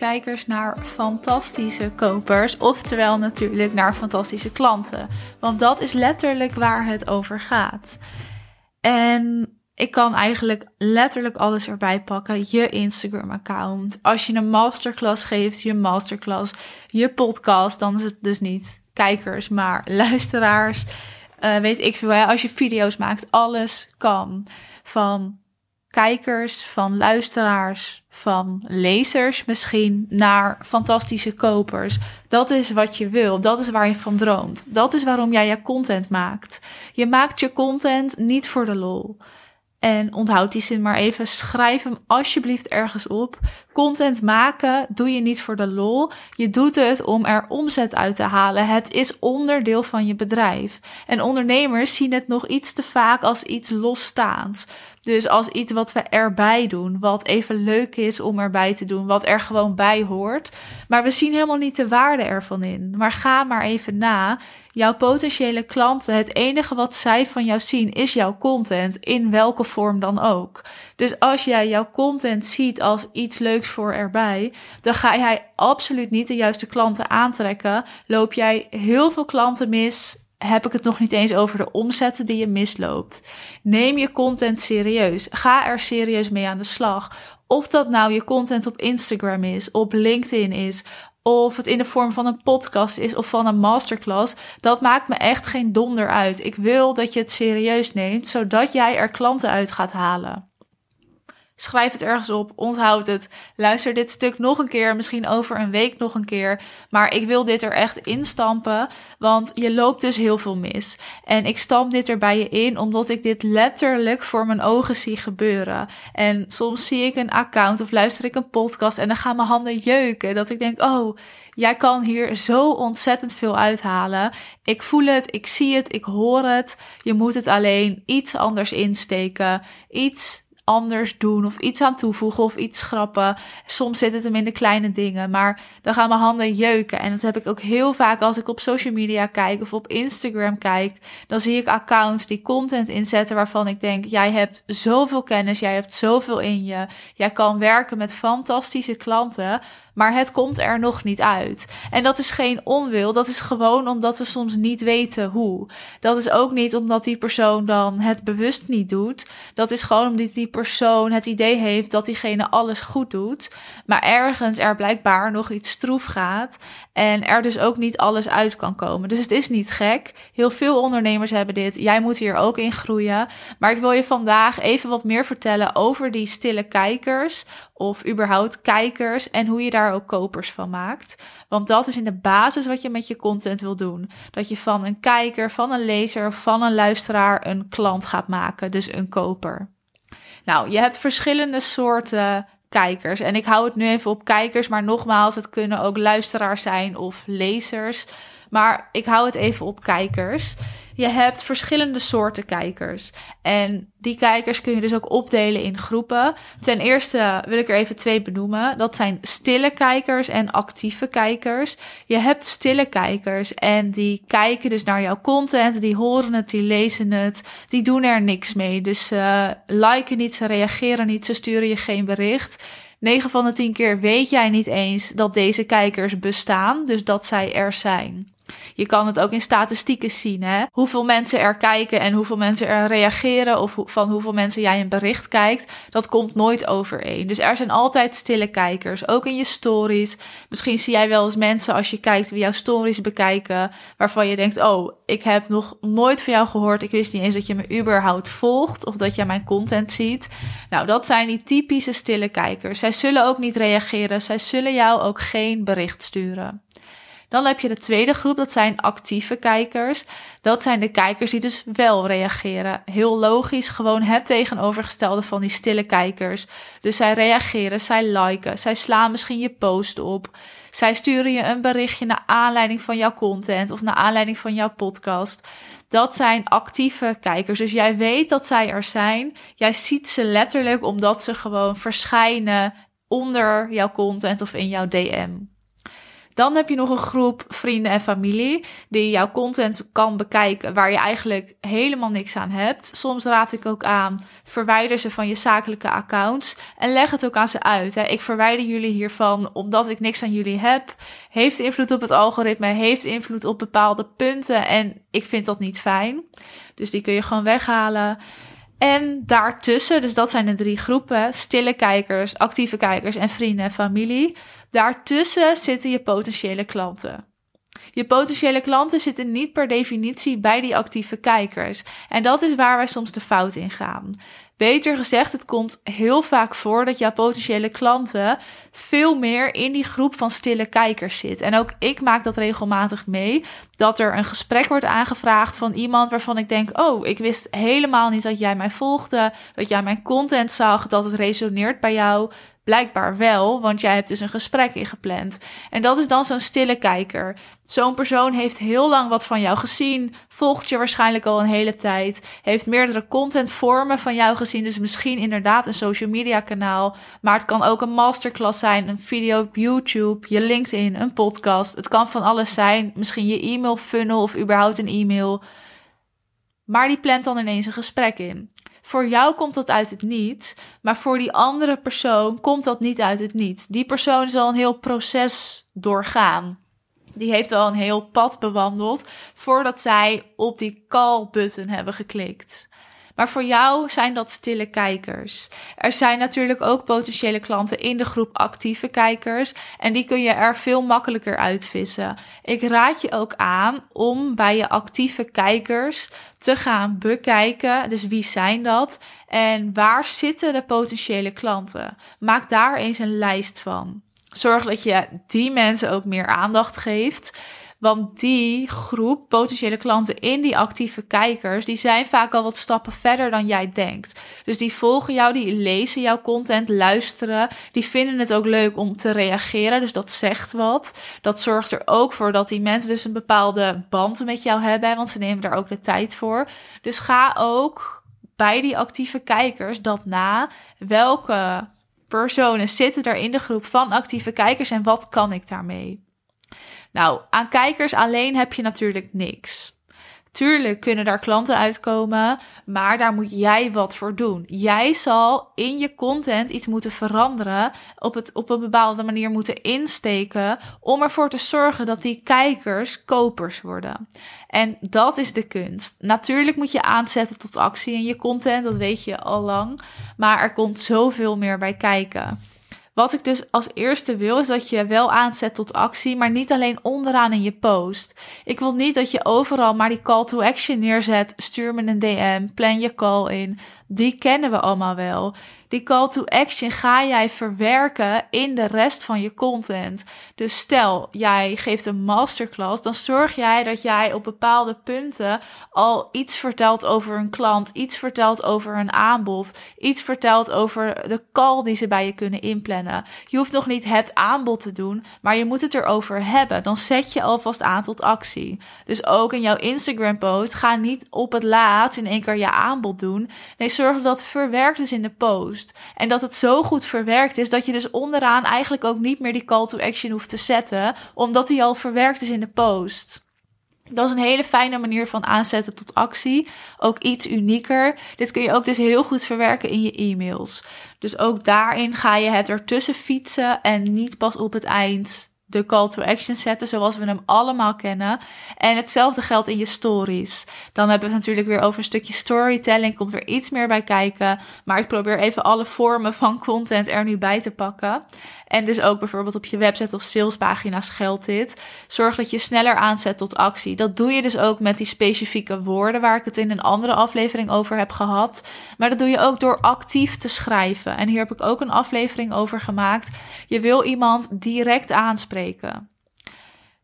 Kijkers naar fantastische kopers, oftewel natuurlijk naar fantastische klanten. Want dat is letterlijk waar het over gaat. En ik kan eigenlijk letterlijk alles erbij pakken. Je Instagram-account. Als je een masterclass geeft, je masterclass. Je podcast, dan is het dus niet kijkers, maar luisteraars. Uh, weet ik veel. Als je video's maakt, alles kan. Van kijkers, van luisteraars, van lezers misschien naar fantastische kopers. Dat is wat je wil. Dat is waar je van droomt. Dat is waarom jij je content maakt. Je maakt je content niet voor de lol. En onthoud die zin maar even. Schrijf hem alsjeblieft ergens op. Content maken doe je niet voor de lol. Je doet het om er omzet uit te halen. Het is onderdeel van je bedrijf. En ondernemers zien het nog iets te vaak als iets losstaands. Dus als iets wat we erbij doen, wat even leuk is om erbij te doen, wat er gewoon bij hoort. Maar we zien helemaal niet de waarde ervan in. Maar ga maar even na. Jouw potentiële klanten, het enige wat zij van jou zien is jouw content, in welke vorm dan ook. Dus als jij jouw content ziet als iets leuks voor erbij, dan ga jij absoluut niet de juiste klanten aantrekken. Loop jij heel veel klanten mis heb ik het nog niet eens over de omzetten die je misloopt. Neem je content serieus. Ga er serieus mee aan de slag. Of dat nou je content op Instagram is, op LinkedIn is, of het in de vorm van een podcast is of van een masterclass, dat maakt me echt geen donder uit. Ik wil dat je het serieus neemt, zodat jij er klanten uit gaat halen. Schrijf het ergens op, onthoud het. Luister dit stuk nog een keer, misschien over een week nog een keer. Maar ik wil dit er echt instampen, want je loopt dus heel veel mis. En ik stamp dit er bij je in, omdat ik dit letterlijk voor mijn ogen zie gebeuren. En soms zie ik een account of luister ik een podcast en dan gaan mijn handen jeuken. Dat ik denk, oh, jij kan hier zo ontzettend veel uithalen. Ik voel het, ik zie het, ik hoor het. Je moet het alleen iets anders insteken. Iets anders doen of iets aan toevoegen of iets schrappen. Soms zit het hem in de kleine dingen, maar dan gaan mijn handen jeuken. En dat heb ik ook heel vaak als ik op social media kijk of op Instagram kijk. Dan zie ik accounts die content inzetten waarvan ik denk: jij hebt zoveel kennis, jij hebt zoveel in je. Jij kan werken met fantastische klanten maar het komt er nog niet uit. En dat is geen onwil, dat is gewoon omdat we soms niet weten hoe. Dat is ook niet omdat die persoon dan het bewust niet doet. Dat is gewoon omdat die persoon het idee heeft dat diegene alles goed doet, maar ergens er blijkbaar nog iets stroef gaat en er dus ook niet alles uit kan komen. Dus het is niet gek. Heel veel ondernemers hebben dit. Jij moet hier ook in groeien. Maar ik wil je vandaag even wat meer vertellen over die stille kijkers of überhaupt kijkers en hoe je daar ook kopers van maakt. Want dat is in de basis wat je met je content wil doen. Dat je van een kijker, van een lezer, van een luisteraar een klant gaat maken, dus een koper. Nou, je hebt verschillende soorten kijkers. En ik hou het nu even op kijkers, maar nogmaals, het kunnen ook luisteraars zijn of lezers. Maar ik hou het even op kijkers. Je hebt verschillende soorten kijkers. En die kijkers kun je dus ook opdelen in groepen. Ten eerste wil ik er even twee benoemen. Dat zijn stille kijkers en actieve kijkers. Je hebt stille kijkers en die kijken dus naar jouw content. Die horen het, die lezen het. Die doen er niks mee. Dus ze liken niet, ze reageren niet, ze sturen je geen bericht. 9 van de 10 keer weet jij niet eens dat deze kijkers bestaan, dus dat zij er zijn. Je kan het ook in statistieken zien, hè? Hoeveel mensen er kijken en hoeveel mensen er reageren, of van hoeveel mensen jij een bericht kijkt, dat komt nooit overeen. Dus er zijn altijd stille kijkers, ook in je stories. Misschien zie jij wel eens mensen als je kijkt wie jouw stories bekijken, waarvan je denkt: Oh, ik heb nog nooit van jou gehoord. Ik wist niet eens dat je me überhaupt volgt of dat jij mijn content ziet. Nou, dat zijn die typische stille kijkers. Zij zullen ook niet reageren, zij zullen jou ook geen bericht sturen. Dan heb je de tweede groep, dat zijn actieve kijkers. Dat zijn de kijkers die dus wel reageren. Heel logisch, gewoon het tegenovergestelde van die stille kijkers. Dus zij reageren, zij liken, zij slaan misschien je post op. Zij sturen je een berichtje naar aanleiding van jouw content of naar aanleiding van jouw podcast. Dat zijn actieve kijkers. Dus jij weet dat zij er zijn. Jij ziet ze letterlijk omdat ze gewoon verschijnen onder jouw content of in jouw DM. Dan heb je nog een groep vrienden en familie die jouw content kan bekijken waar je eigenlijk helemaal niks aan hebt. Soms raad ik ook aan, verwijder ze van je zakelijke accounts en leg het ook aan ze uit. Hè. Ik verwijder jullie hiervan omdat ik niks aan jullie heb. Heeft invloed op het algoritme, heeft invloed op bepaalde punten en ik vind dat niet fijn. Dus die kun je gewoon weghalen. En daartussen, dus dat zijn de drie groepen: stille kijkers, actieve kijkers en vrienden en familie. Daartussen zitten je potentiële klanten. Je potentiële klanten zitten niet per definitie bij die actieve kijkers. En dat is waar wij soms de fout in gaan. Beter gezegd, het komt heel vaak voor dat jouw potentiële klanten veel meer in die groep van stille kijkers zit. En ook ik maak dat regelmatig mee. Dat er een gesprek wordt aangevraagd van iemand waarvan ik denk: Oh, ik wist helemaal niet dat jij mij volgde, dat jij mijn content zag, dat het resoneert bij jou. Blijkbaar wel, want jij hebt dus een gesprek ingepland. En dat is dan zo'n stille kijker. Zo'n persoon heeft heel lang wat van jou gezien, volgt je waarschijnlijk al een hele tijd, heeft meerdere contentvormen van jou gezien, dus misschien inderdaad een social media kanaal, maar het kan ook een masterclass zijn, een video op YouTube, je LinkedIn, een podcast. Het kan van alles zijn, misschien je e-mail funnel of überhaupt een e-mail. Maar die plant dan ineens een gesprek in. Voor jou komt dat uit het niet, maar voor die andere persoon komt dat niet uit het niet. Die persoon zal een heel proces doorgaan. Die heeft al een heel pad bewandeld voordat zij op die call-button hebben geklikt. Maar voor jou zijn dat stille kijkers. Er zijn natuurlijk ook potentiële klanten in de groep actieve kijkers. En die kun je er veel makkelijker uitvissen. Ik raad je ook aan om bij je actieve kijkers te gaan bekijken. Dus wie zijn dat? En waar zitten de potentiële klanten? Maak daar eens een lijst van. Zorg dat je die mensen ook meer aandacht geeft. Want die groep potentiële klanten in die actieve kijkers, die zijn vaak al wat stappen verder dan jij denkt. Dus die volgen jou, die lezen jouw content, luisteren. Die vinden het ook leuk om te reageren. Dus dat zegt wat. Dat zorgt er ook voor dat die mensen dus een bepaalde band met jou hebben, want ze nemen daar ook de tijd voor. Dus ga ook bij die actieve kijkers dat na. Welke personen zitten er in de groep van actieve kijkers en wat kan ik daarmee? Nou, aan kijkers alleen heb je natuurlijk niks. Tuurlijk kunnen daar klanten uitkomen, maar daar moet jij wat voor doen. Jij zal in je content iets moeten veranderen, op, het, op een bepaalde manier moeten insteken, om ervoor te zorgen dat die kijkers kopers worden. En dat is de kunst. Natuurlijk moet je aanzetten tot actie in je content, dat weet je al lang, maar er komt zoveel meer bij kijken. Wat ik dus als eerste wil, is dat je wel aanzet tot actie, maar niet alleen onderaan in je post. Ik wil niet dat je overal maar die call to action neerzet. Stuur me een DM, plan je call in. Die kennen we allemaal wel. Die call to action ga jij verwerken in de rest van je content. Dus stel, jij geeft een masterclass, dan zorg jij dat jij op bepaalde punten al iets vertelt over een klant, iets vertelt over een aanbod, iets vertelt over de call die ze bij je kunnen inplannen. Je hoeft nog niet het aanbod te doen, maar je moet het erover hebben. Dan zet je alvast aan tot actie. Dus ook in jouw Instagram post ga niet op het laat in één keer je aanbod doen. Nee, zorg dat het verwerkt is in de post. En dat het zo goed verwerkt is dat je dus onderaan eigenlijk ook niet meer die call to action hoeft te zetten, omdat die al verwerkt is in de post. Dat is een hele fijne manier van aanzetten tot actie. Ook iets unieker. Dit kun je ook dus heel goed verwerken in je e-mails. Dus ook daarin ga je het ertussen fietsen en niet pas op het eind de call to action zetten zoals we hem allemaal kennen. En hetzelfde geldt in je stories. Dan hebben we het natuurlijk weer over een stukje storytelling. Komt er iets meer bij kijken. Maar ik probeer even alle vormen van content er nu bij te pakken. En dus ook bijvoorbeeld op je website of salespagina's geldt dit. Zorg dat je sneller aanzet tot actie. Dat doe je dus ook met die specifieke woorden waar ik het in een andere aflevering over heb gehad. Maar dat doe je ook door actief te schrijven. En hier heb ik ook een aflevering over gemaakt. Je wil iemand direct aanspreken.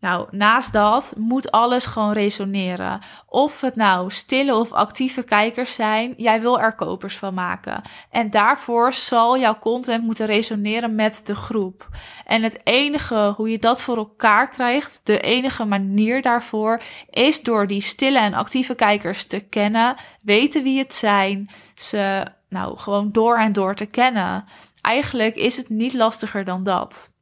Nou, naast dat moet alles gewoon resoneren. Of het nou stille of actieve kijkers zijn, jij wil er kopers van maken. En daarvoor zal jouw content moeten resoneren met de groep. En het enige hoe je dat voor elkaar krijgt, de enige manier daarvoor, is door die stille en actieve kijkers te kennen, weten wie het zijn, ze nou gewoon door en door te kennen. Eigenlijk is het niet lastiger dan dat.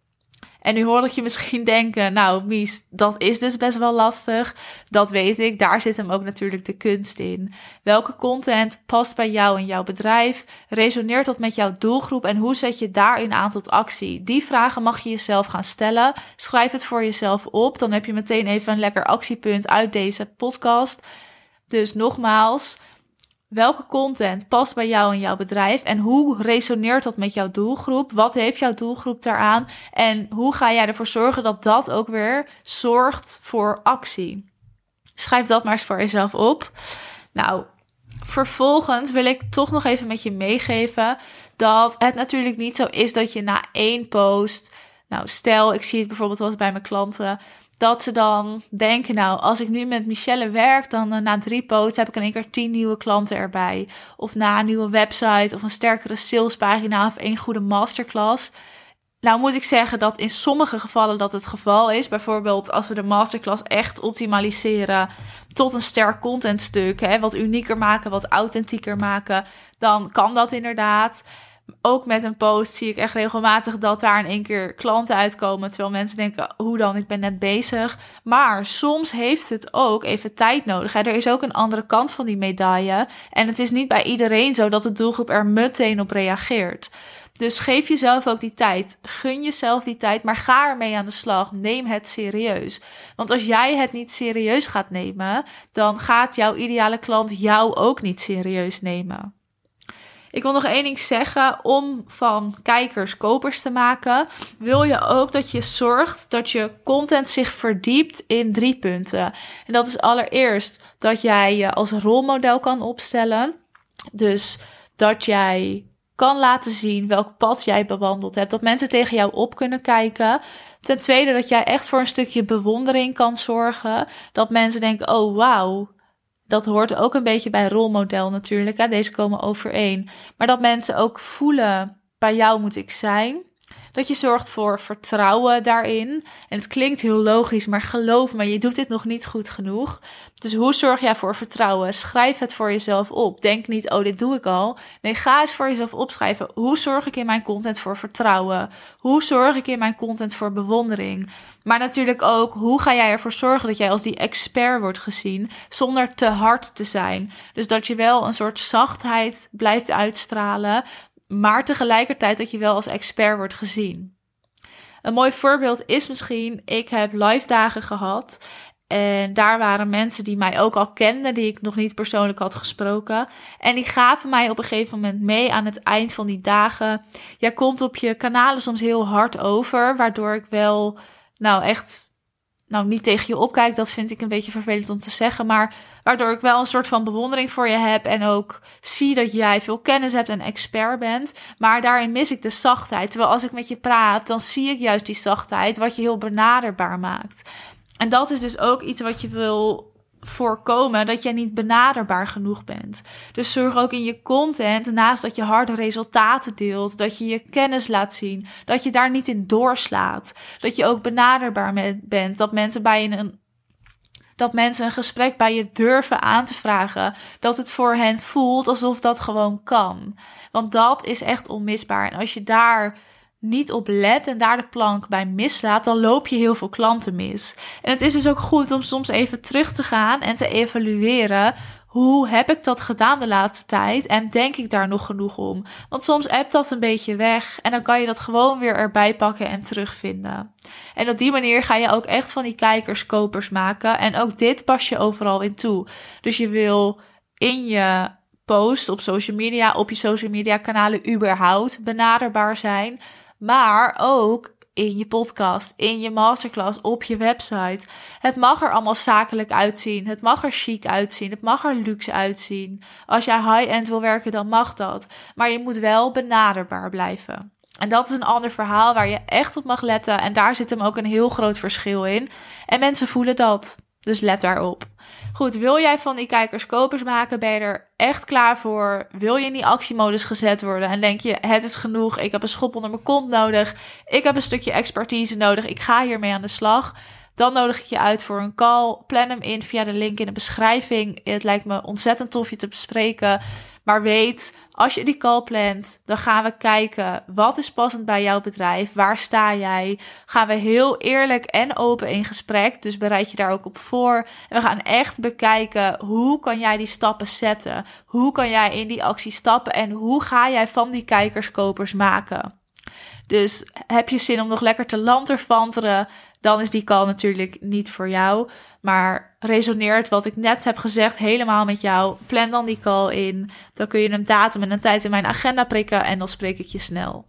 En nu hoor ik je misschien denken, nou Mies, dat is dus best wel lastig. Dat weet ik, daar zit hem ook natuurlijk de kunst in. Welke content past bij jou en jouw bedrijf? Resoneert dat met jouw doelgroep en hoe zet je daarin aan tot actie? Die vragen mag je jezelf gaan stellen. Schrijf het voor jezelf op, dan heb je meteen even een lekker actiepunt uit deze podcast. Dus nogmaals, Welke content past bij jou en jouw bedrijf en hoe resoneert dat met jouw doelgroep? Wat heeft jouw doelgroep daaraan? En hoe ga jij ervoor zorgen dat dat ook weer zorgt voor actie? Schrijf dat maar eens voor jezelf op. Nou, vervolgens wil ik toch nog even met je meegeven dat het natuurlijk niet zo is dat je na één post, nou stel ik zie het bijvoorbeeld wel bij mijn klanten, dat ze dan denken, nou, als ik nu met Michelle werk, dan uh, na drie posts heb ik in één keer tien nieuwe klanten erbij. Of na een nieuwe website of een sterkere salespagina of één goede masterclass. Nou moet ik zeggen dat in sommige gevallen dat het geval is. Bijvoorbeeld als we de masterclass echt optimaliseren tot een sterk contentstuk, hè, wat unieker maken, wat authentieker maken, dan kan dat inderdaad ook met een post zie ik echt regelmatig dat daar in één keer klanten uitkomen. Terwijl mensen denken, hoe dan? Ik ben net bezig. Maar soms heeft het ook even tijd nodig. Er is ook een andere kant van die medaille. En het is niet bij iedereen zo dat de doelgroep er meteen op reageert. Dus geef jezelf ook die tijd. Gun jezelf die tijd, maar ga ermee aan de slag. Neem het serieus. Want als jij het niet serieus gaat nemen, dan gaat jouw ideale klant jou ook niet serieus nemen. Ik wil nog één ding zeggen. Om van kijkers kopers te maken, wil je ook dat je zorgt dat je content zich verdiept in drie punten. En dat is allereerst dat jij je als rolmodel kan opstellen. Dus dat jij kan laten zien welk pad jij bewandeld hebt. Dat mensen tegen jou op kunnen kijken. Ten tweede dat jij echt voor een stukje bewondering kan zorgen. Dat mensen denken: oh wauw, dat hoort ook een beetje bij rolmodel natuurlijk. Hè? Deze komen overeen. Maar dat mensen ook voelen, bij jou moet ik zijn. Dat je zorgt voor vertrouwen daarin. En het klinkt heel logisch, maar geloof me, je doet dit nog niet goed genoeg. Dus hoe zorg jij voor vertrouwen? Schrijf het voor jezelf op. Denk niet, oh, dit doe ik al. Nee, ga eens voor jezelf opschrijven. Hoe zorg ik in mijn content voor vertrouwen? Hoe zorg ik in mijn content voor bewondering? Maar natuurlijk ook, hoe ga jij ervoor zorgen dat jij als die expert wordt gezien, zonder te hard te zijn? Dus dat je wel een soort zachtheid blijft uitstralen, maar tegelijkertijd dat je wel als expert wordt gezien. Een mooi voorbeeld is misschien, ik heb live dagen gehad en daar waren mensen die mij ook al kenden, die ik nog niet persoonlijk had gesproken. En die gaven mij op een gegeven moment mee aan het eind van die dagen. Jij komt op je kanalen soms heel hard over, waardoor ik wel, nou echt nou niet tegen je opkijk, dat vind ik een beetje vervelend om te zeggen, maar waardoor ik wel een soort van bewondering voor je heb en ook zie dat jij veel kennis hebt en expert bent, maar daarin mis ik de zachtheid. Terwijl als ik met je praat, dan zie ik juist die zachtheid, wat je heel benaderbaar maakt. En dat is dus ook iets wat je wil voorkomen dat jij niet benaderbaar genoeg bent. Dus zorg ook in je content, naast dat je harde resultaten deelt, dat je je kennis laat zien, dat je daar niet in doorslaat. Dat je ook benaderbaar bent, dat mensen bij je een dat mensen een gesprek bij je durven aan te vragen. Dat het voor hen voelt alsof dat gewoon kan. Want dat is echt onmisbaar. En als je daar niet op let en daar de plank bij mislaat, dan loop je heel veel klanten mis. En het is dus ook goed om soms even terug te gaan en te evalueren. Hoe heb ik dat gedaan de laatste tijd? En denk ik daar nog genoeg om? Want soms appt dat een beetje weg en dan kan je dat gewoon weer erbij pakken en terugvinden. En op die manier ga je ook echt van die kijkers kopers maken. En ook dit pas je overal in toe. Dus je wil in je post op social media, op je social media kanalen überhaupt benaderbaar zijn maar ook in je podcast, in je masterclass, op je website. Het mag er allemaal zakelijk uitzien. Het mag er chic uitzien. Het mag er luxe uitzien. Als jij high-end wil werken, dan mag dat. Maar je moet wel benaderbaar blijven. En dat is een ander verhaal waar je echt op mag letten. En daar zit hem ook een heel groot verschil in. En mensen voelen dat. Dus let daarop. Goed, wil jij van die kijkers kopers maken? Ben je er echt klaar voor? Wil je in die actiemodus gezet worden? En denk je, het is genoeg. Ik heb een schop onder mijn kont nodig. Ik heb een stukje expertise nodig. Ik ga hiermee aan de slag. Dan nodig ik je uit voor een call. Plan hem in via de link in de beschrijving. Het lijkt me ontzettend tof je te bespreken. Maar weet, als je die call plant, dan gaan we kijken wat is passend bij jouw bedrijf, waar sta jij? Gaan we heel eerlijk en open in gesprek, dus bereid je daar ook op voor. En we gaan echt bekijken hoe kan jij die stappen zetten? Hoe kan jij in die actie stappen en hoe ga jij van die kijkers kopers maken? Dus heb je zin om nog lekker te lanterfanteren, dan is die call natuurlijk niet voor jou. Maar resoneert wat ik net heb gezegd helemaal met jou, plan dan die call in. Dan kun je een datum en een tijd in mijn agenda prikken en dan spreek ik je snel.